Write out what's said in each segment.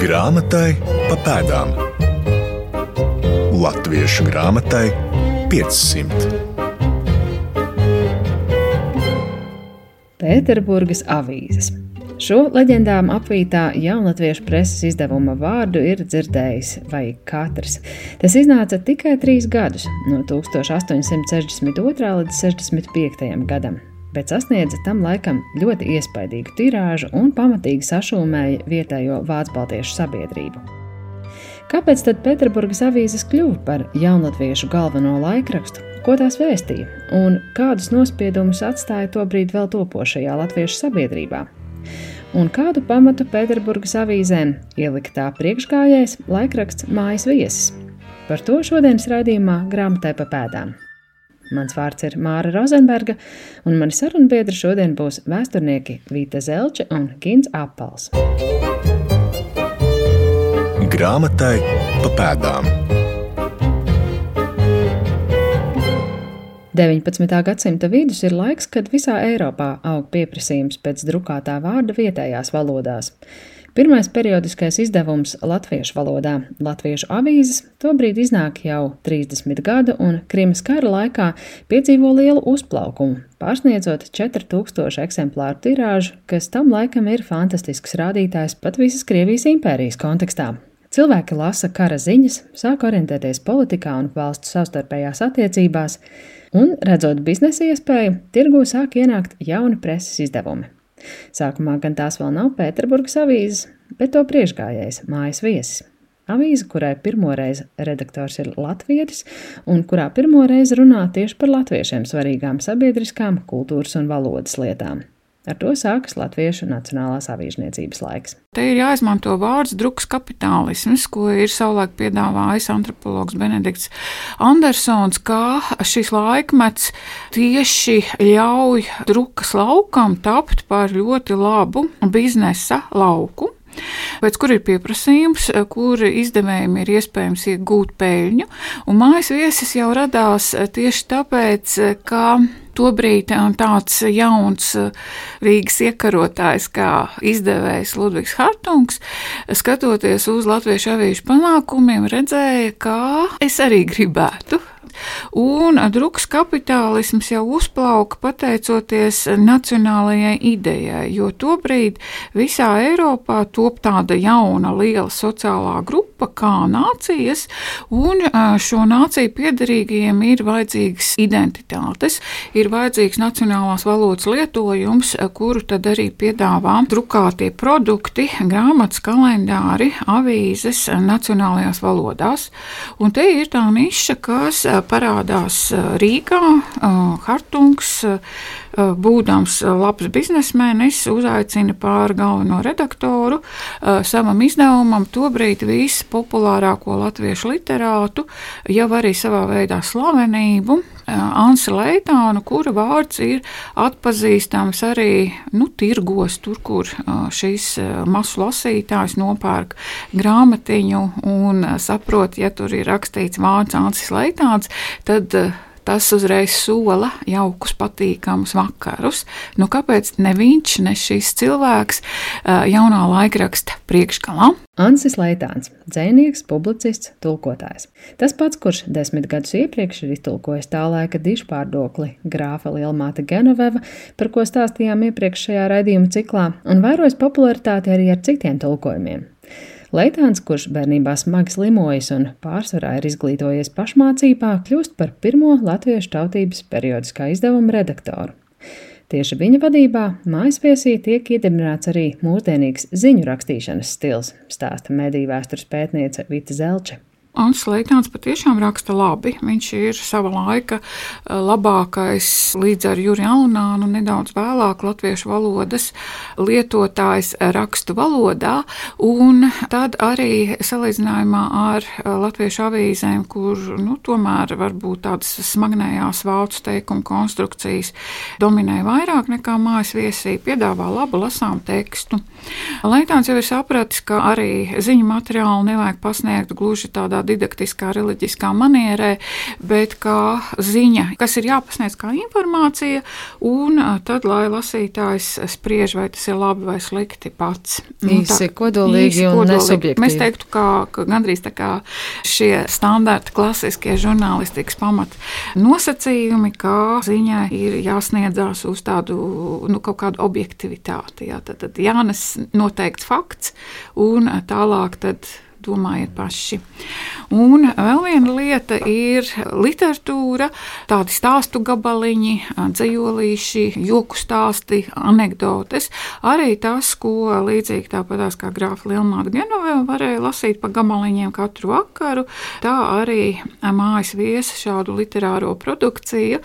Grāmatai pa pēdām. Latviešu grāmatai 500. Pēterburgas avīzes. Šo leģendām apvītā jaunatviešu preses izdevuma vārdu ir dzirdējis vai katrs. Tas iznāca tikai trīs gadus, no 1862. līdz 65. gadam bet sasniedza tam laikam ļoti iespaidīgu tirāžu un pamatīgi sašūmēja vietējo vācu baltiešu sabiedrību. Kāpēc tad Pēterburgas avīzes kļuva par jaunatviešu galveno laikrakstu, ko tās vēstīja un kādus nospiedumus atstāja tobrīd vēl topošajā latviešu sabiedrībā? Un kādu pamatu Pēterburgas avīzēm ielika tā priekšgājējs laikraksts Mājas viesis? Par to šodienas raidījumā grāmatai pa pēdām. Mans vārds ir Māra Rozenberga, un mani sarunbiedri šodien būs vēsturnieki Vīta Zelča un Gins Apels. Grāmatai pa pēdām. 19. gadsimta vidus ir laiks, kad visā Eiropā aug pieprasījums pēc drukātā vārda vietējās valodās. Pirmais periodiskais izdevums latviešu valodā, Latviešu avīzes, tobrīd iznāk jau 30 gadu, un Krimas kara laikā piedzīvo lielu uzplaukumu, pārsniedzot 4000 eksemplāru tirāžu, kas tam laikam ir fantastisks rādītājs pat visas Krievijas impērijas kontekstā. Cilvēki lasa kara ziņas, sāk orientēties politikā un valstu savstarpējās attiecībās, un, redzot biznesa iespēju, tirgū sāk ienākt jauni preses izdevumi. Sākumā gan tās vēl nav Pēterburgas avīzes, bet to priekšgājējs mājas viesis. Avīze, kurai pirmoreiz redaktors ir latvietis un kurā pirmoreiz runā tieši par latviešiem svarīgām sabiedriskām, kultūras un valodas lietām. Ar to sākas Latviešu Nacionālās avīžniecības laiks. Te ir jāizmanto vārds druks kapitālisms, ko ir savulaik piedāvājis antropologs Benedikts Andersons, kā šis laikmets tieši ļauj drukas laukam tapt par ļoti labu biznesa lauku. Pēc kur ir pieprasījums, kur izdevējiem ir iespējams iegūt peļņu, un mājas viesis jau radās tieši tāpēc, ka tobrīd tāds jauns Rīgas iekarotājs kā izdevējs Ludvigs Hartungs, skatoties uz latviešu avīžu panākumiem, redzēja, ka es arī gribētu Un druks kapitālisms jau uzplauka pateicoties nacionālajai idejai, jo tobrīd visā Eiropā top tāda jauna liela sociālā grupa kā nācijas, un šo nāciju piedarīgajiem ir vajadzīgas identitātes, ir vajadzīgs nacionālās valodas lietojums, kuru tad arī piedāvā drukātie produkti, grāmatas, kalendāri, avīzes nacionālajās valodās. Un te ir tā niša, kas parādās Rīgā, Hartungs, būdams labs biznesmenis, uzaicina pār galveno redaktoru savam izdevumam tobrīd vispopulārāko latviešu literātu, jau arī savā veidā slavenību. Ansi Leitānu, kura vārds ir atpazīstams arī nu, tirgos, tur, kur šīs masu lasītājs nopērk grāmatiņu un saprot, ja tur ir rakstīts vārds Ansis Leitāns, tad tas uzreiz sola jaukus, patīkamus vakarus. Nu, kāpēc ne viņš, ne šis cilvēks jaunā laikraksta priekšgalā? Ansis Leitāns, dzēnieks, publicists, tulkotājs. Tas pats, kurš desmit gadus iepriekš ir iztulkojis tā laika dišpārdokli grāfa Lielmāte Genoveva, par ko stāstījām iepriekšējā raidījuma ciklā, un vairojas popularitāti arī ar citiem tulkojumiem. Leitāns, kurš bērnībā smagi slimojis un pārsvarā ir izglītojies pašmācībā, kļūst par pirmo latviešu tautības periodiskā izdevuma redaktoru. Tieši viņa vadībā mājas viesī tiek iedibināts arī mūsdienīgs ziņu rakstīšanas stils, stāsta mediju vēstures pētniece Vita Zelče. Ants Leitāns patiešām raksta labi. Viņš ir sava laika eh, labākais līdz ar Juriju Alunānu, nedaudz vēlāk latviešu valodas lietotājs rakstu valodā, un tad arī salīdzinājumā ar eh, latviešu avīzēm, kur nu, tomēr varbūt tādas smagnējās vācu teikuma konstrukcijas dominē vairāk nekā mājas viesī, piedāvā labu lasām tekstu. Leitāns jau ir sapratis, ka arī ziņu materiālu nevajag pasniegt gluži tādā tādā didaktiskā, reliģiskā manierē, bet kā ziņa, kas ir jāpasniedz kā informācija, un tad, lai lasītājs spriež, vai tas ir labi vai slikti pats. Nu, īsi, kodolīgi īsi, un kodolīgi. nesubjektīvi. Mēs teiktu, ka, ka gandrīz tā kā šie standarti, klasiskie žurnālistikas pamat nosacījumi, kā ziņai ir jāsniedzās uz tādu nu, kaut kādu objektivitāti. Jā, tad, tad jānes noteikts fakts, un tālāk tad domājiet paši. Un vēl viena lieta ir literatūra, tādi stāstu gabaliņi, dzējolīši, joku stāsti, anekdotes. Arī tas, ko līdzīgi tāpatās kā grāfa Lielmāta Genoveva varēja lasīt pa gabaliņiem katru vakaru, tā arī mājas viesa šādu literāro produkciju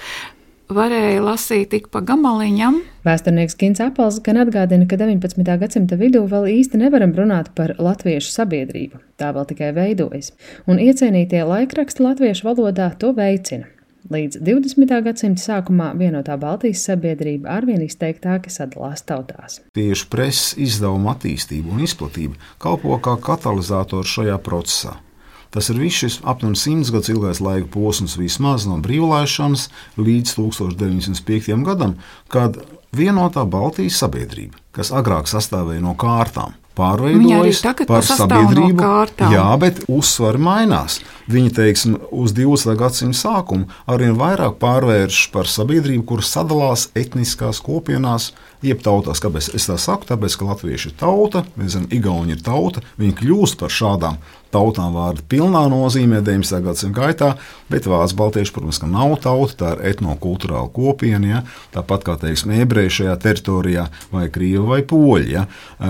varēja lasīt tik pa gamaliņam. Vēsturnieks Gins Apels gan atgādina, ka 19. gadsimta vidū vēl īsti nevaram runāt par latviešu sabiedrību. Tā vēl tikai veidojas, un iecienītie laikraksti latviešu valodā to veicina. Līdz 20. gadsimta sākumā vienotā Baltijas sabiedrība arvien izteiktāk sadalās tautās. Tieši preses izdevuma attīstība un izplatība kalpo kā katalizators šajā procesā. Tas ir viss šis aptuveni simts gadus ilgais laika posms, vismaz no brīvlaišanas līdz 1905. gadam, kad vienotā Baltijas sabiedrība, kas agrāk sastāvēja no kārtām, pārveidojas par sabiedrību. No jā, bet uzsvari mainās. Viņi, teiksim, uz 20. gadsimta sākumu arvien vairāk pārvēršas par sabiedrību, kuras sadalās etniskās kopienās, jeb tautās. Kāpēc es tā saku? Tāpēc, ka latvieši ir tauta, mēs zinām, igauni ir tauta, viņi kļūst par šādām tautām vārdu pilnā nozīmē 19. gadsimta gaitā, bet vācu baltieši, protams, nav tauta, tā ir etnokultūrāla kopiena, ja? tāpat kā, teiksim, ebreji šajā teritorijā, vai krievi vai poļi. Ja?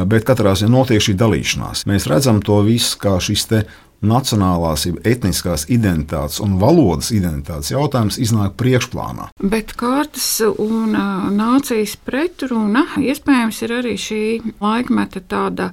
Bet katrā ziņā notiek šī dalīšanās. Mēs redzam to visu kā šis te nacionālās, etniskās identitātes un valodas identitātes jautājums iznāk priekšplānā. Bet kārtas un nācijas pretruna iespējams ir arī šī laikmeta tāda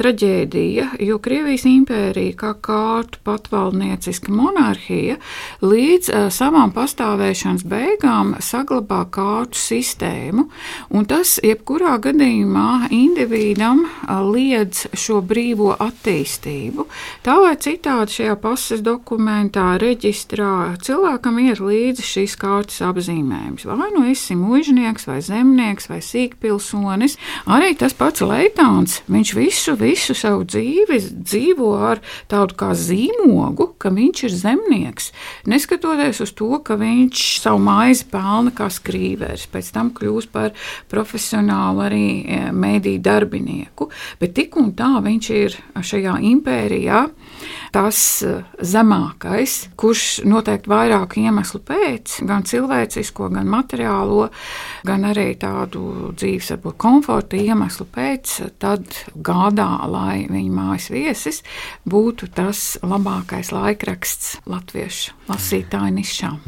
traģēdija, jo Krievijas impērija kā kārtu patvaldnieciska monarhija līdz savām pastāvēšanas beigām saglabā kārtu sistēmu, un tas jebkurā gadījumā individam liedz šo brīvo attīstību. Tā vai citādi šajā pases dokumentā, reģistrā cilvēkam ir līdzi šīs kārtas apzīmējums. Vai nu esi mužnieks, vai zemnieks, vai sīkpilsonis. Arī tas pats Leitāns, viņš visu, visu savu dzīvi dzīvo ar tādu kā zīmogu, ka viņš ir zemnieks. Neskatoties uz to, ka viņš savu maizi pelna kā skrīveris, pēc tam kļūst par profesionālu arī e, mēdīju darbinieku, bet tik un tā viņš ir šajā impērijā tas eh, zemākais, kurš noteikti vairāku iemeslu pēc, gan cilvēcisko, gan materiālo, gan arī tādu dzīves varbūt, komforta iemeslu pēc, tad gādā, lai viņa mājas viesis būtu tas labākais laikraksts latviešu lasītāju nišām.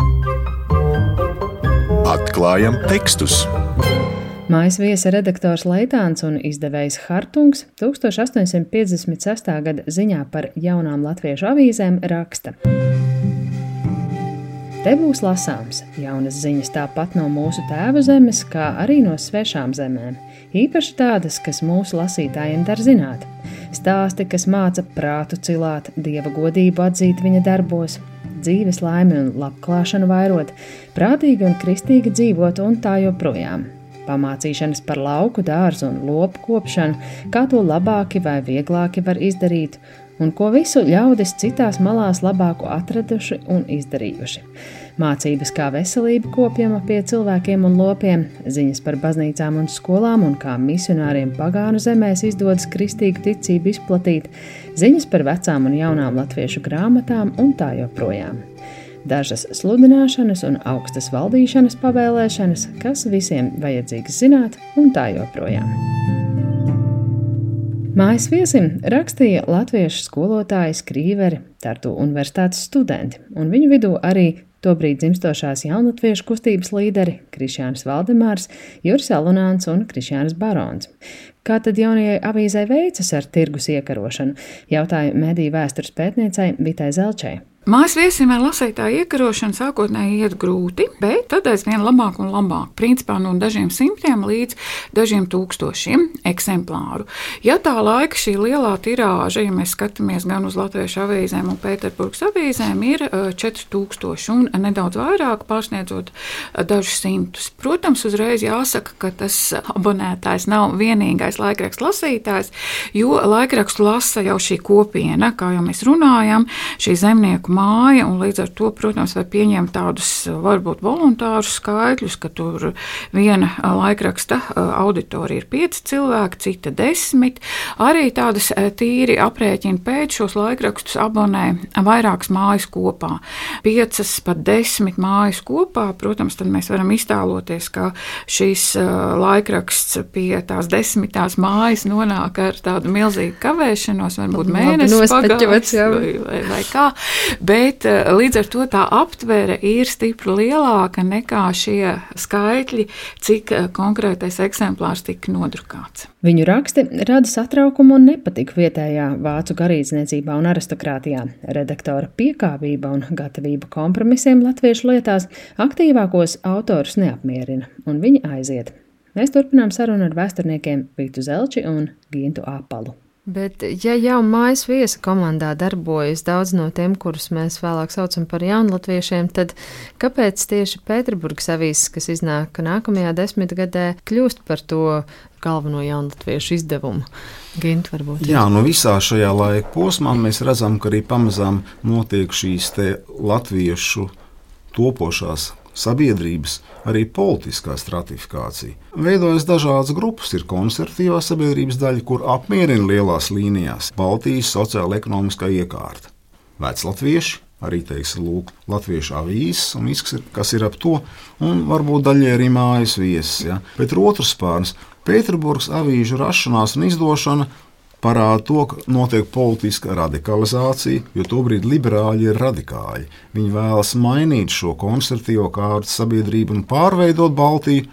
Atklājam tekstus! Mājas viesa redaktors Leitāns un izdevējs Hartungs 1856. gada ziņā par jaunām latviešu avīzēm raksta. Te būs lasāms jaunas ziņas tāpat no mūsu tēva zemes, kā arī no svešām zemēm. Īpaši tādas, kas mūsu lasītājiem dar zināt. Stāsti, kas māca prātu cilāt, dieva godību atzīt viņa darbos, dzīves laimi un labklāšanu vairot, prātīgi un kristīgi dzīvot un tā joprojām pamācīšanas par lauku, dārzu un lopu kopšanu, kā to labāki vai vieglāki var izdarīt, un ko visu ļaudis citās malās labāku atraduši un izdarījuši. Mācības, kā veselība kopjama pie cilvēkiem un lopiem, ziņas par baznīcām un skolām un kā misionāriem pagānu zemēs izdodas kristīgu ticību izplatīt, ziņas par vecām un jaunām latviešu grāmatām un tā joprojām dažas sludināšanas un augstas valdīšanas pavēlēšanas, kas visiem vajadzīgs zināt, un tā joprojām. Mājas viesim rakstīja latviešu skolotāji, skrīveri, Tartu universitātes studenti, un viņu vidū arī tobrīd dzimstošās jaunatviešu kustības līderi Krišjāns Valdemārs, Juris Alunāns un Krišjāns Barons. Kā tad jaunajai avīzē veicas ar tirgus iekarošanu, jautāja mediju vēstures pētniecei Vitai Zelčai. Mājas viesiem ar lasītāju iekarošanu sākotnēji iet grūti, bet tad aizvien labāk un labāk. Principā no dažiem simtiem līdz dažiem tūkstošiem eksemplāru. Ja tā laika šī lielā tirāža, ja mēs skatāmies gan uz latviešu avīzēm un Pēterburgas avīzēm, ir 4000 un nedaudz vairāk, pārsniedzot dažus simtus. Protams, uzreiz jāsaka, ka tas abonētājs nav vienīgais laikrakstu lasītājs, jo laikrakstu lasa jau šī kopiena, kā jau mēs runājam, šī zemnieku māja, un līdz ar to, protams, var pieņemt tādus varbūt voluntārus skaitļus, ka tur viena laikraksta auditorija ir pieci cilvēki, cita desmit. Arī tādas tīri aprēķina pēc šos laikrakstus abonē vairākas mājas kopā. Piecas pat desmit mājas kopā, protams, tad mēs varam iztēloties, ka šīs laikraksts pie tās desmitās mājas nonāk ar tādu milzīgu kavēšanos, varbūt mēnesi pagājis vai, vai kā. Bet eh, līdz ar to tā aptvere ir stipri lielāka nekā šie skaitļi, cik eh, konkrētais eksemplārs tika nodrukāts. Viņu raksti rada satraukumu un nepatiku vietējā vācu garīdzniecībā un aristokrātijā. Redaktora piekāpība un gatavība kompromisiem latviešu lietās aktīvākos autorus neapmierina, un viņi aiziet. Mēs turpinām sarunu ar vēsturniekiem Vītu Zelči un Gintu Apalu. Bet, ja jau mājas viesa komandā darbojas daudz no tiem, kurus mēs vēlāk saucam par jaunlatviešiem, tad kāpēc tieši Pēterburgas avīzes, kas iznāk nākamajā desmitgadē, kļūst par to galveno jaunatviešu izdevumu? Gint, varbūt. Jā, no visā šajā laika posmā mēs redzam, ka arī pamazām notiek šīs latviešu topošās sabiedrības, arī politiskā stratifikācija. Veidojas dažādas grupas, ir konservatīvā sabiedrības daļa, kur apmierina lielās līnijās Baltijas sociāla-ekonomiskā iekārta. Veclatvieši, arī teiksim, lūk, latviešu avīzes un viss, kas ir ap to, un varbūt daļai arī mājas viesis. Ja? Bet otrs spārns - Pēterburgas avīžu rašanās un izdošana parāda to, ka notiek politiska radikalizācija, jo tobrīd liberāļi ir radikāļi. Viņi vēlas mainīt šo konservatīvo kārtu sabiedrību un pārveidot Baltiju,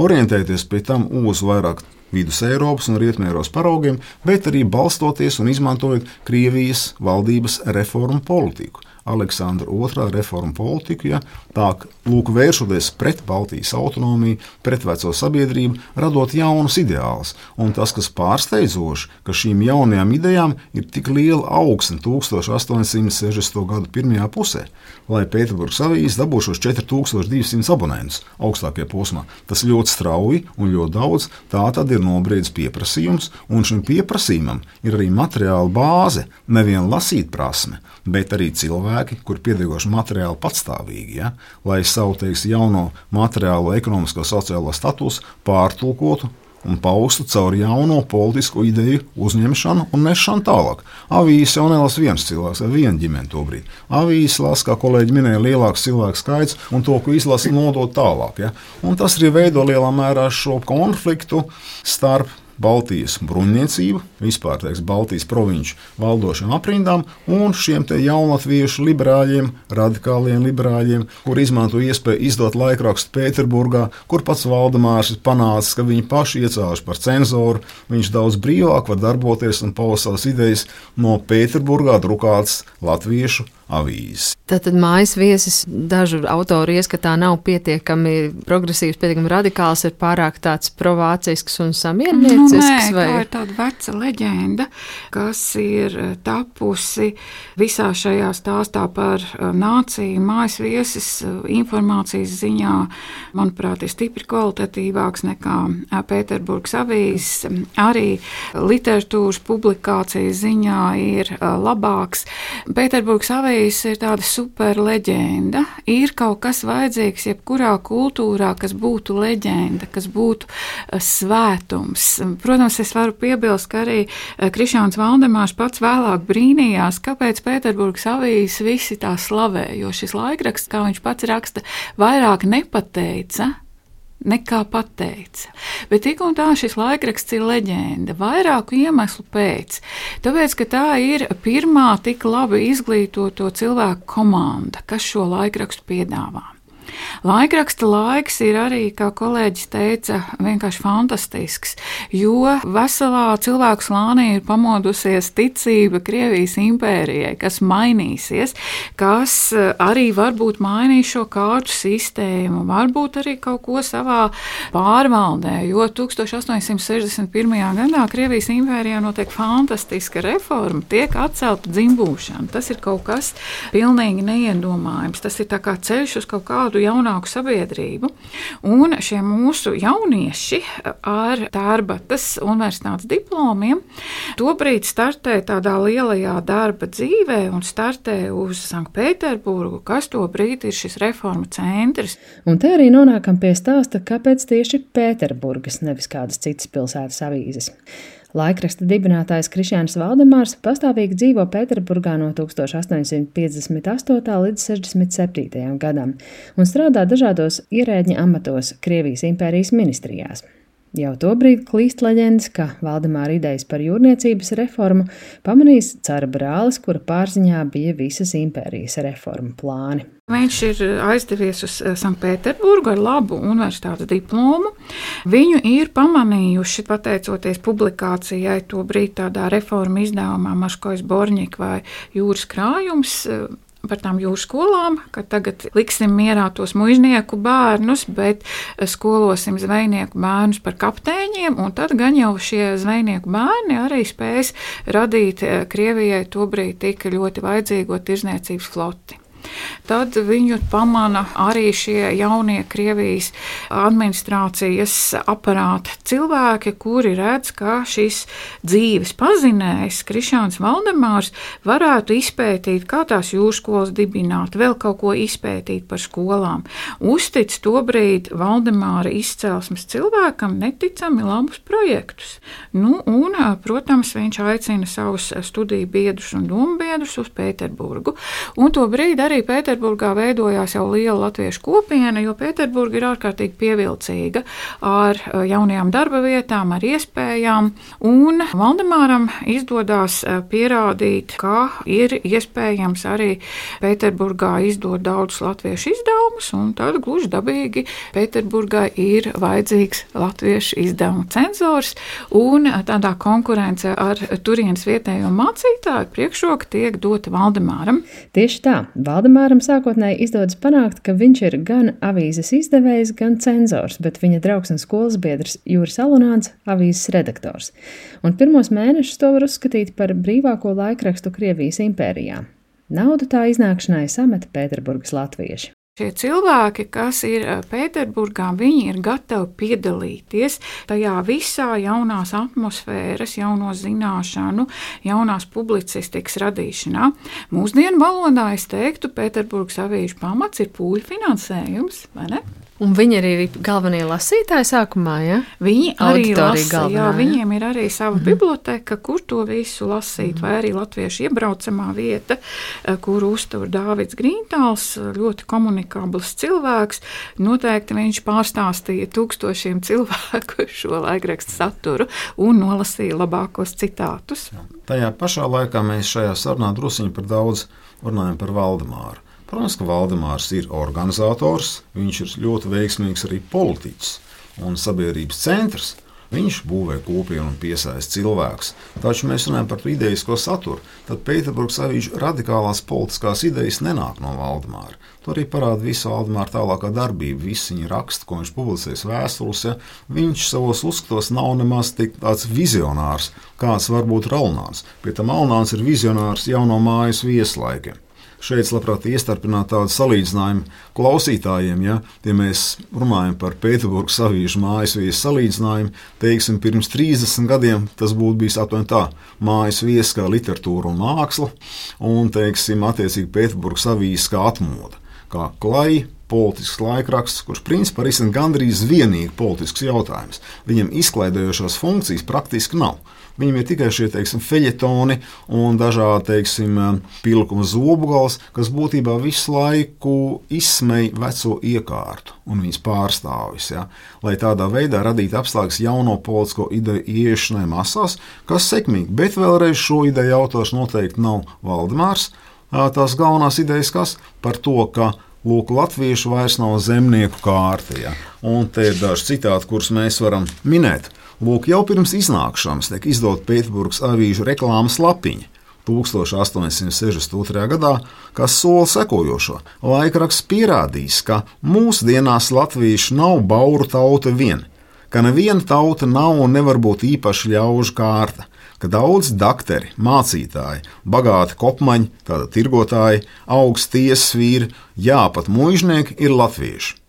orientēties pie tam uz vairāk vidus Eiropas un Rietumēros paraugiem, bet arī balstoties un izmantojot Krievijas valdības reformu politiku. Aleksandra II reformu politiku, ja, tā lūk, vēršoties pret Baltijas autonomiju, pret veco sabiedrību, radot jaunus ideālus. Un tas, kas pārsteidzoši, ka šīm jaunajām idejām ir tik liela augsne 1860. gadu pirmajā pusē, lai Pēterburgas avīzes dabūšos 4200 abonentus augstākajā posmā. Tas ļoti strauji un ļoti daudz. Tā tad ir nobriedzis pieprasījums, un šim pieprasījumam ir arī materiāla bāze, neviena lasīt prasme, bet arī cilvēki, kur piediegoši materiāli patstāvīgi, ja, lai savu teiks, jauno materiālo, ekonomisko, sociālo statusu pārtulkotu un paustu caur jauno politisko ideju uzņemšanu un nešanu tālāk. Avīzes jau nelasa viens cilvēks vai viena ģimene to brīdi. Avīzes lasa, kā kolēģi minēja, lielāks cilvēku skaits un to, ko izlasa, nodot tālāk. Ja? Un tas arī veido lielā mērā šo konfliktu starp Baltijas bruņniecība, vispār teiks, Baltijas provinču valdošiem aprindām un šiem jaunatviešu liberāļiem, radikāliem liberāļiem, kur izmanto iespēju izdot laikrakstu Pēterburgā, kur pats Valdemārs ir panācis, ka viņi paši iecēluši par cenzoru, viņš daudz brīvāk var darboties un paust savas idejas no Pēterburgā drukātas latviešu avīzes. Tātad mājas viesis dažu autoru ieskatā nav pietiekami progresīvs, pietiekami radikāls, ir pārāk tāds provācisks un samierniecisks. Nu, nē, vai? tā ir tāda veca leģenda, kas ir eh, tapusi visā šajā stāstā par eh, nāciju. Mājas viesis eh, informācijas ziņā, manuprāt, ir stipri kvalitatīvāks nekā Pēterburgas avīzes. Arī literatūras publikācijas ziņā ir labāks. Pēterburgas avīzes Polijas ir tāda super leģenda. Ir kaut kas vajadzīgs jebkurā kultūrā, kas būtu leģenda, kas būtu uh, svētums. Protams, es varu piebilst, ka arī uh, Krišāns Valdemārs pats vēlāk brīnījās, kāpēc Pēterburgas avīzes visi tā slavē, jo šis laikraksts, kā viņš pats raksta, vairāk nepateica nekā pateica. Bet tik un tā šis laikraksts ir leģenda vairāku iemeslu pēc. Tāpēc, ka tā ir pirmā tik labi izglītoto cilvēku komanda, kas šo laikrakstu piedāvā. Laikraksta laiks ir arī, kā kolēģis teica, vienkārši fantastisks, jo veselā cilvēku slānī ir pamodusies ticība Krievijas impērijai, kas mainīsies, kas eh, arī varbūt mainīs šo kārtu sistēmu, varbūt arī kaut ko savā pārvaldē, jo 1861. gadā Krievijas impērijā notiek fantastiska reforma, tiek atcelta dzimbūšana. Tas ir kaut kas pilnīgi neiedomājams. Tas ir kā ceļš uz kaut kādu jaunāku sabiedrību. Un šie mūsu jaunieši ar Tērbatas universitātes diplomiem tobrīd startē tādā lielajā darba dzīvē un startē uz Sanktpēterburgu, kas tobrīd ir šis reformu centrs. Un te arī nonākam pie stāsta, kāpēc tieši Pēterburgas, nevis kādas citas pilsētas avīzes. Laikraksta dibinātājs Krišjāns Valdemārs pastāvīgi dzīvo Pēterburgā no 1858. līdz 67. gadam un strādā dažādos ierēģņa amatos Krievijas impērijas ministrijās. Jau tobrīd klīst leģendas, ka Valdemāra idejas par jūrniecības reformu pamanīs cara brālis, kura pārziņā bija visas impērijas reformu plāni. Viņš ir aizdevies uz eh, Sanktpēterburgu ar labu universitātes diplomu. Viņu ir pamanījuši, pateicoties publikācijai, to brīdi tādā reformu izdevumā Maškojas Borņika vai Jūras krājums eh, par tām jūras skolām, ka tagad liksim mierā tos muiznieku bērnus, bet skolosim zvejnieku bērnus par kapteiņiem, un tad gan jau šie zvejnieku bērni arī spēs radīt eh, Krievijai tobrīd tik ļoti vajadzīgo tirzniecības floti. Tad viņu pamana arī šie jaunie Krievijas administrācijas aparāta cilvēki, kuri redz, ka šis dzīves pazinējs, Krišāns Valdemārs, varētu izpētīt, kā tās jūras skolas dibināt, vēl kaut ko izpētīt par skolām. Uztic to brīdi Valdemāra izcelsmes cilvēkam neticami labus projektus. Nu, un, protams, viņš aicina savus studiju biedrus un domu biedrus uz Pēterburgu. Un to brīdi arī Pēterburgā veidojās jau liela latviešu kopiena, jo Pēterburga ir ārkārtīgi pievilcīga ar eh, jaunajām darba vietām, ar iespējām. Un Valdemāram izdodas eh, pierādīt, ka ir iespējams arī Pēterburgā izdot daudzus latviešu izdevumus, un tad gluži dabīgi Pēterburgā ir vajadzīgs latviešu izdevumu cenzors, un tādā konkurence ar turienes vietējo mācītāju priekšroka tiek dota Valdemāram. Tieši tā, Valdemāram sākotnēji izdodas panākt, ka viņš ir gan avīzes izdevējs, gan cenzors, bet viņa draugs un skolas biedrs Jūras Alunāns - avīzes redaktors. Un pirmos mēnešus to var uzskatīt par brīvāko laikrakstu Krievijas impērijā. Naudu tā iznākšanai sameta Pēterburgas latvieši. Šie cilvēki, kas ir eh, Pēterburgā, viņi ir gatavi piedalīties tajā visā jaunās atmosfēras, jauno zināšanu, jaunās publicistikas radīšanā. Mūsdienu valodā es teiktu, Pēterburgas avīžu pamats ir pūļu finansējums, vai ne? Un viņi arī ir galvenie lasītāji sākumā, ja? Viņi arī lasa, galvenā, jā, viņiem ir arī sava mm -hmm. biblioteka, kur to visu lasīt, mm -hmm. vai arī latviešu iebraucamā vieta, eh, kur uztur Dāvids Grīntāls, ļoti komunikabls cilvēks. Noteikti viņš pārstāstīja tūkstošiem cilvēku šo laikrakstu saturu un nolasīja labākos citātus. Jā. Tajā pašā laikā mēs šajā sarunā druskuļi par daudz runājam par Valdemāru. Protams, ka Valdemārs ir organizators, viņš ir ļoti veiksmīgs arī politiķis un sabiedrības centrs. Viņš būvē kopienu un piesaista cilvēkus. Taču mēs runājam par idejisko saturu. Tad Pēterburgas avīžu radikālās politiskās idejas nenāk no Valdemāra. To arī parāda visa Valdemāra tālākā darbība, visi viņa raksta, ko viņš publicēs vēstules. Ja? Viņš savos uzskatos nav nemaz tik tāds vizionārs, kāds var būt Ralnāns. Pie tam Alnāns ir vizionārs jauno mājas vieslaikiem šeit labprāt iestarpināt tādu salīdzinājumu klausītājiem. Ja, ja mēs runājam par Pēterburgas avīžu mājas viesu salīdzinājumu, teiksim, pirms 30 gadiem tas būtu bijis aptuveni tā - mājas viesa kā literatūra un māksla, un, teiksim, attiecīgi Pēterburgas avīzes kā atmoda, kā klaja politisks laikraksts, kurš principā risina gandrīz vienīgi politisks jautājums. Viņam izklaidējošās funkcijas praktiski nav. Viņam ir tikai šie teiksim, feļetoni un dažādi teiksim, pilkuma zobgals, kas būtībā visu laiku izsmej veco iekārtu un viņas pārstāvis. Ja? Lai tādā veidā radītu apstākļus jauno politisko ideju ieiešanai masās, kas sekmīgi, bet vēlreiz šo ideju autors noteikti nav Valdemārs. Tās galvenās idejas kas par to, ka Lūk, latviešu vairs nav zemnieku kārta. Ja? Un te ir daži citāti, kurus mēs varam minēt. Lūk, jau pirms iznākšanas tiek izdota Pēterburgas avīžu reklāmas lapiņa. 1862. gadā, kas sola sekojošo. Laikraksts pierādījis, ka mūsdienās latvieši nav bauru tauta vien, ka neviena tauta nav un nevar būt īpaši ļaužu kārta, ka daudz dakteri, mācītāji, bagāti kopmaņi, tāda tirgotāji, augsts tiesas vīri, jā, pat mužnieki ir latvieši.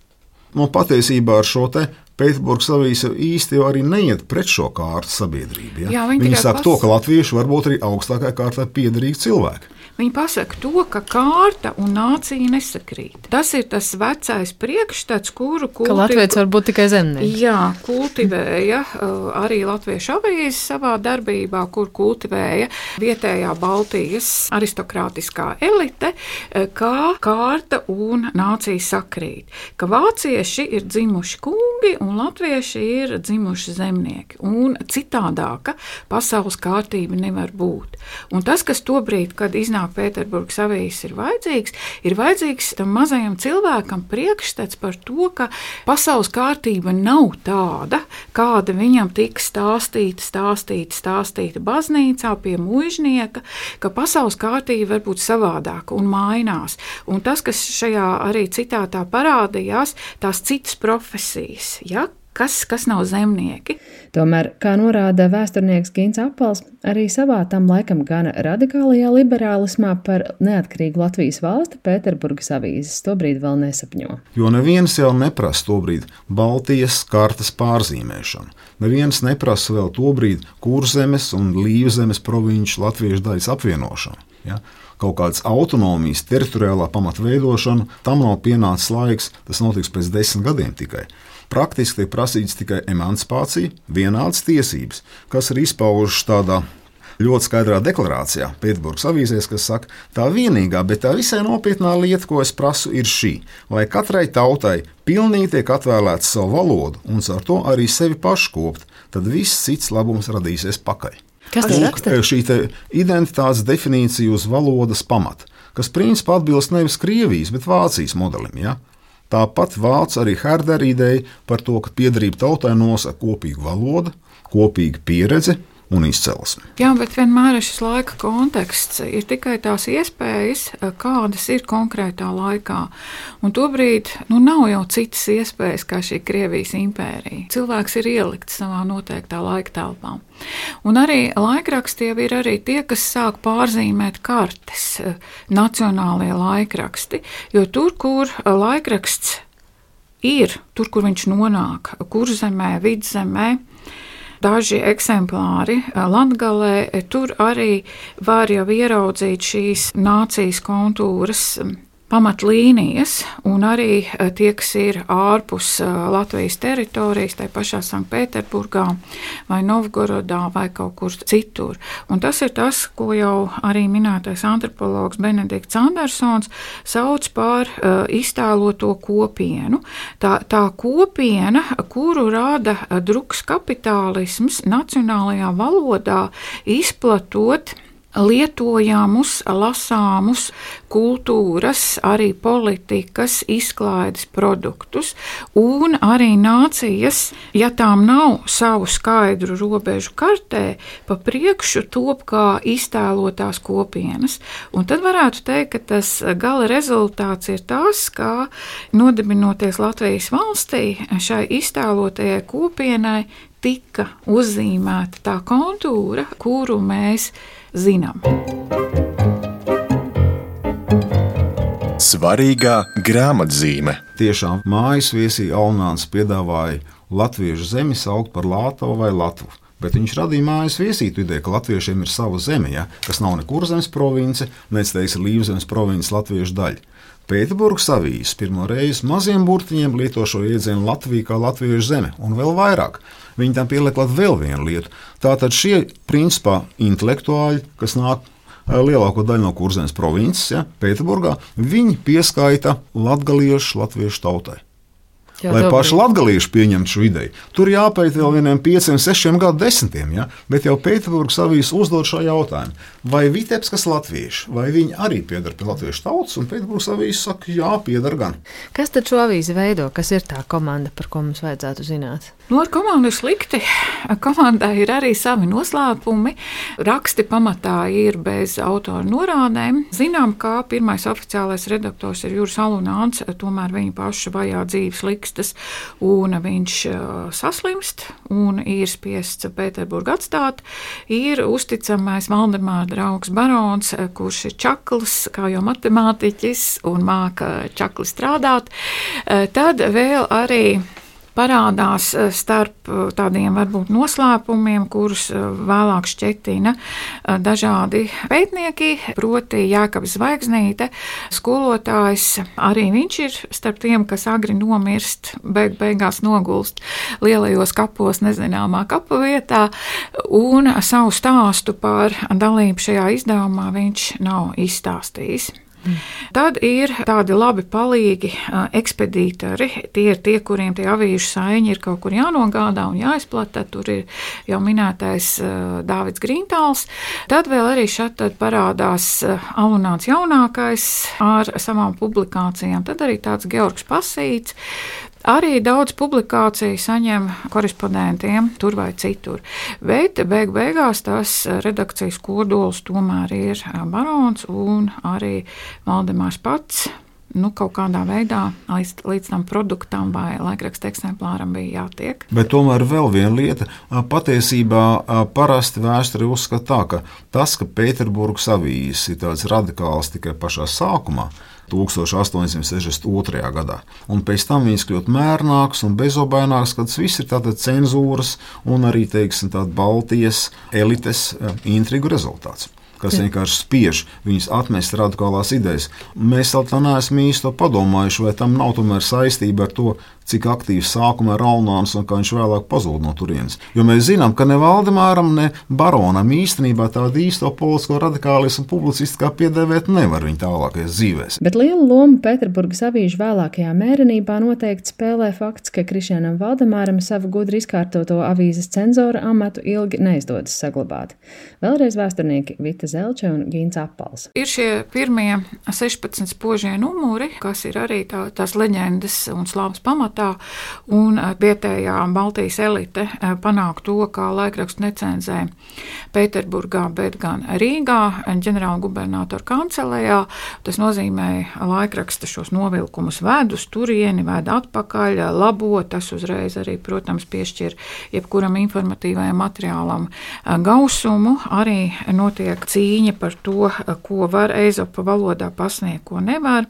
Nu, patiesībā ar šo te Pēterburgas avīze īsti arī neiet pret šo kārtu sabiedrību. Ja? Jā, viņi viņi saka pas... to, ka latvieši var būt arī augstākajai kārtai piederīgi cilvēki. Viņi pasaka to, ka kārta un nācija nesakrīt. Tas ir tas vecais priekšstats, kuru Ka Latvijas var būt tikai zemnieks. Jā, kultivēja uh, arī Latviešu avīzes savā darbībā, kur kultivēja vietējā Baltijas aristokrātiskā elite, uh, kā kārta un nācija sakrīt. Ka vācieši ir dzimuši kungi un latvieši ir dzimuši zemnieki. Un citādāka pasaules kārtība nevar būt. Un tas, kas tobrīd, kad iznāk Pēterburgas avīzes, ir vajadzīgs, ir vajadzīgs tam mazajam cilvēkam priekšstats par to, ka pasaules kārtība nav tāda, kāda viņam tika stāstīta, stāstīta, stāstīta baznīcā pie mužnieka, ka pasaules kārtība var būt savādāka un mainās. Un tas, kas šajā arī citātā parādījās, tās citas profesijas. Ja? Kas, kas nav zemnieki? Tomēr, kā norāda vēsturnieks Gins Apels, arī savā tam laikam gana radikālajā liberālismā par neatkarīgu Latvijas valsti Pēterburgas avīzes tobrīd vēl nesapņo. Jo neviens jau neprasa tobrīd Baltijas kartes pārzīmēšanu. Neviens neprasa vēl tobrīd kurzemes un līvzemes provinču latviešu daļas apvienošanu. Ja? Kaut kādas autonomijas, teritoriālā pamata veidošana, tam nav pienācis laiks, tas notiks pēc desmit gadiem tikai. Praktiski tiek prasīts tikai emancipācija, vienādas tiesības, kas ir izpaužas tādā ļoti skaidrā deklarācijā, Pēterburgas avīzēs, kas saka, tā vienīgā, bet tā visai nopietnā lieta, ko es prasu, ir šī, lai katrai tautai pilnīgi tiek atvēlēta savu valodu un ar to arī sevi pašu kopt, tad viss cits labums radīsies pakaļ. Kas tas raksta? šī te identitātes definīcija uz valodas pamata, kas principā atbilst nevis Krievijas, bet Vācijas modelim. Ja? Tāpat vāc arī Herdera ideja par to, ka piedarība tautai nosaka kopīga valoda, kopīga pieredze un izcelsme. Jā, bet vienmēr šis laika konteksts ir tikai tās iespējas, kādas ir konkrētā laikā. Un tobrīd nu, nav jau citas iespējas kā šī Krievijas impērija. Cilvēks ir ielikts savā noteiktā laika telpā. Un arī laikraksti jau ir arī tie, kas sāk pārzīmēt kartes, nacionālie laikraksti. Jo tur, kur laikraksts ir, tur, kur viņš nonāk, kurzemē, vidzemē, daži eksemplāri Latvijā. Tur arī var jau ieraudzīt šīs nācijas kontūras. Pamatlīnijas, un arī tie, kas ir ārpus Latvijas teritorijas, tai pašā Sanktpēterburgā, vai Novgorodā, vai kaut kur citur. Un tas ir tas, ko jau arī minētais antropologs Benedikts Andersons sauc par uh, iztēloto kopienu. Tā, tā kopiena, kuru rada druks kapitālisms nacionālajā valodā, izplatot lietojamus, lasāmus kultūras, arī politikas, izklaides produktus, un arī nācijas, ja tām nav savu skaidru robežu kartē, pa priekšu top kā iztēlotās kopienas. Un tad varētu teikt, ka tas gala rezultāts ir tas, ka nodibinoties Latvijas valstī, šai iztēlotajai kopienai tika uzzīmēta tā kontūra, kuru mēs zinām. Svarīgā grāmatzīme. Tiešām mājas viesī Alnāns piedāvāja latviešu zemi saukt par Lātavu vai Latvu. Bet viņš radīja mājas viesītu ideju, ka latviešiem ir sava zeme, ja, kas nav ne kurzemes province, nec teiks Līvzemes provinces latviešu daļa. Pēterburgas avīzes pirmo reizi maziem burtiņiem lieto šo jēdzienu Latviju kā latviešu zeme, un vēl vairāk. Viņi tam pieliek vēl vienu lietu. Tātad šie principā intelektuāļi, kas nāk eh, lielāko daļu no kurzemes provinces, ja, Pēterburgā, viņi pieskaita latgaliešu latviešu tautai. Jā, lai paši latgalieši pieņemtu šo ideju. Tur jāpēta vēl vieniem pieciem, sešiem gadu desmitiem, ja? bet jau Pēterburgas avīs uzdod šo jautājumu. Vai Vitebskas latvieši, vai viņi arī pieder pie latviešu tautas, un Pēterburgas avīs saka, jā, pieder gan. Kas tad šo avīzi veido? Kas ir tā komanda, par ko mums vajadzētu zināt? Nu, ar komandu ir slikti. Komandai ir arī savi noslēpumi. Raksti pamatā ir bez autora norādēm. Zinām, ka pirmais oficiālais redaktors ir Juris Alunāns, tomēr viņa paša vajā dzīves likstas, un viņš uh, saslimst un ir spiests Pēterburgu atstāt. Ir uzticamais Valdemāra draugs barons, uh, kurš ir čakls, kā jau matemātiķis, un māca čakli strādāt. Uh, tad vēl arī parādās eh, starp eh, tādiem varbūt noslēpumiem, kurus eh, vēlāk šķetina dažādi pētnieki, proti Jākabs Zvaigznīte, skolotājs. Arī viņš ir starp tiem, kas agri nomirst, beig beigās nogulst lielajos kapos nezināmā kapu vietā, un savu stāstu par dalību šajā izdevumā viņš nav izstāstījis. Tad ir tādi labi palīgi ekspedītori. Tie ir tie, kuriem tie avīžu saiņi ir kaut kur jānogādā un jāizplata. Tur ir jau minētais Dāvids Grīntāls. Tad vēl arī šeit parādās Alunāts jaunākais ar savām publikācijām. Tad arī tāds Georgs Pasīts. Arī daudz publikāciju saņem korespondentiem tur vai citur. Bet beig beigās tas redakcijas kodols tomēr ir barons un arī Valdemārs pats nu, kaut kādā veidā līdz, līdz tam produktam vai laikraksta eksemplāram bija jātiek. Bet tomēr vēl viena lieta. Patiesībā parasti vēsture uzskata tā, ka tas, ka Pēterburgas avīzes ir tāds radikāls tikai pašā sākumā, 1862. gadā. Un pēc tam viņas kļūt mērnākas un bezobainākas, kad tas viss ir tāda cenzūras un arī teiksim, Baltijas elites intrigu rezultāts kas vienkārši spiež viņus atmest radikālās idejas. Mēs vēl tā neesam īsti padomājuši, vai tam nav tomēr saistība ar to, cik aktīvs sākumā ir Alnāns un kā viņš vēlāk pazūd no turienes. Jo mēs zinām, ka ne Valdemāram, ne Baronam īstenībā tādu īsto politisko radikālismu publicistu kā piedēvēt nevar viņa tālākajās dzīvēs. Bet lielu lomu Pēterburgas avīžu vēlākajā mērenībā noteikti spēlē fakts, ka Krišņānam Valdemāram savu gudri izkārtoto avīzes cenzora amatu ilgi neizdodas saglabāt. Vēlreiz vēsturnieki Vita Zelča un Gīns Apals. Ir šie pirmie 16 spožie numuri, kas ir arī tā, tās leģendas un slāpes pamatā pamatā, un eh, vietējā Baltijas elite eh, panāk to, kā laikrakstu necenzē Pēterburgā, bet gan Rīgā, ģenerāla gubernatora kancelējā. Tas nozīmē, laikraksta šos novilkumus ved uz turieni, ved atpakaļ, labo, tas uzreiz arī, protams, piešķir jebkuram informatīvajam materiālam eh, gausumu. Arī notiek cīņa par to, ko var Eizopa valodā pasniegt, ko nevar.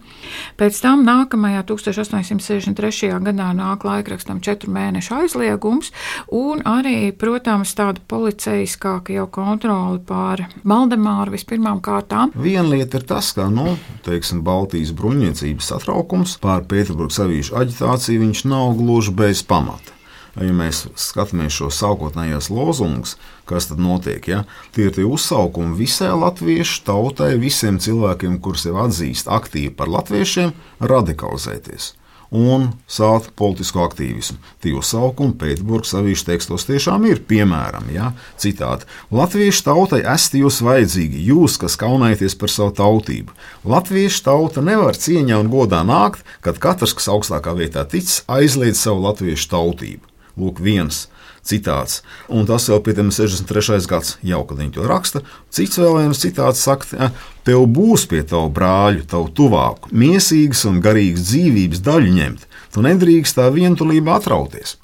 Pēc tam nākamajā 1863. gadā gadā nāk laikrakstam četru mēnešu aizliegums, un arī, protams, tāda policijaskāka jau kontrole pār Valdemāru vispirmām kārtām. Viena lieta ir tas, ka, nu, teiksim, Baltijas bruņniecības satraukums pār Pēterburgas avīžu aģitāciju viņš nav gluži bez pamata ja mēs skatāmies šo sākotnējos lozungus, kas tad notiek, ja? tie ir tie uzsaukumi visai latviešu tautai, visiem cilvēkiem, kurus sev atzīst aktīvi par latviešiem, radikalizēties un sākt politisku aktīvismu. Tie uzsaukumi Pēterburgas avīžu tekstos tiešām ir. Piemēram, ja, citādi: Latviešu tautai esat jūs vajadzīgi, jūs, kas kaunēties par savu tautību. Latviešu tauta nevar cieņā un godā nākt, kad katrs, kas augstākā vietā tic, aizliedz savu latviešu tautību. Lūk, viens citāts. Un tas jau pie 63. gads, jau kad viņi to raksta. Cits vēl viens citāts saka, tev būs pie tavu brāļu, tavu tuvāku, miesīgas un garīgas dzīvības daļu ņemt. Tu nedrīkst tā vientulībā atrauties.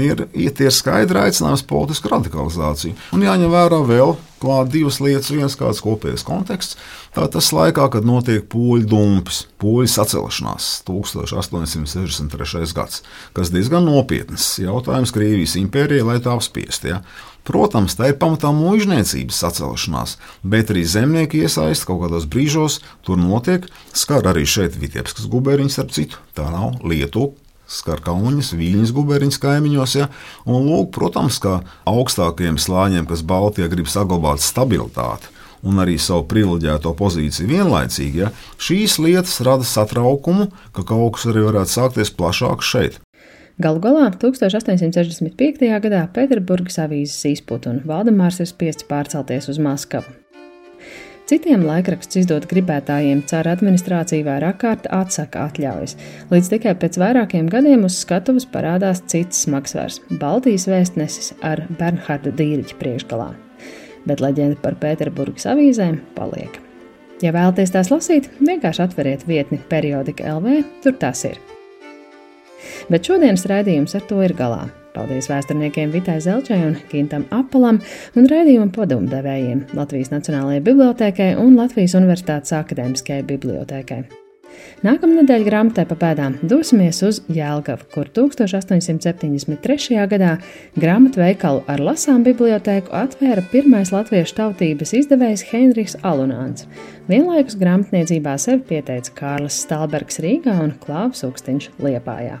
Ir, ir skaidri aicinājums politisku radikalizāciju. Un jāņem vērā vēl klāt divas lietas, viens kāds kopējs konteksts. Tā tas laikā, kad notiek poļu dumpis, poļu sacelšanās 1863. gads, kas diezgan nopietns jautājums Krievijas impērijai, lai tā apspiesti. Ja? Protams, tā ir pamatā mūžniecības sacelšanās, bet arī zemnieki iesaist kaut kādos brīžos, tur notiek, skar arī šeit Vitebskas gubernijas, starp citu, tā nav Lietuva skar Kaunas, Viļņas guberņas kaimiņos. Ja? Un, lūk, protams, ka augstākajiem slāņiem, kas Baltijā grib saglabāt stabilitāti un arī savu privileģēto pozīciju vienlaicīgi, ja, šīs lietas rada satraukumu, ka kaut kas arī varētu sākties plašāk šeit. Galu galā 1865. gadā Pēterburgas avīzes izput un Valdemārs ir spiests pārcelties uz Maskavu. Citiem laikraksts izdot gribētājiem cara administrācija vairāk kārt atsaka atļaujas, līdz tikai pēc vairākiem gadiem uz skatuves parādās cits smagsvars - Baltijas vēstnesis ar Bernharda Dīriķa priekšgalā. Bet leģenda par Pēterburgas avīzēm paliek. Ja vēlaties tās lasīt, vienkārši atveriet vietni periodika LV, tur tas ir. Bet šodienas raidījums ar to ir galā. Paldies vēsturniekiem Vitai Zelčai un Gintam Apalam un raidījuma padomdevējiem Latvijas Nacionālajai Bibliotēkai un Latvijas Universitātes Akadēmiskajai Bibliotēkai. Nākamnedēļ grāmatā pa pēdām dosimies uz Jēlgavu, kur 1873. gadā grāmatu veikalu ar lasām bibliotēku atvēra pirmais latviešu tautības izdevējs Heinrichs Alunāns. Vienlaikus grāmatniecībā sevi pieteica Kārlis Stalbergs Rīgā un Klāvs Ukstiņš Liepājā.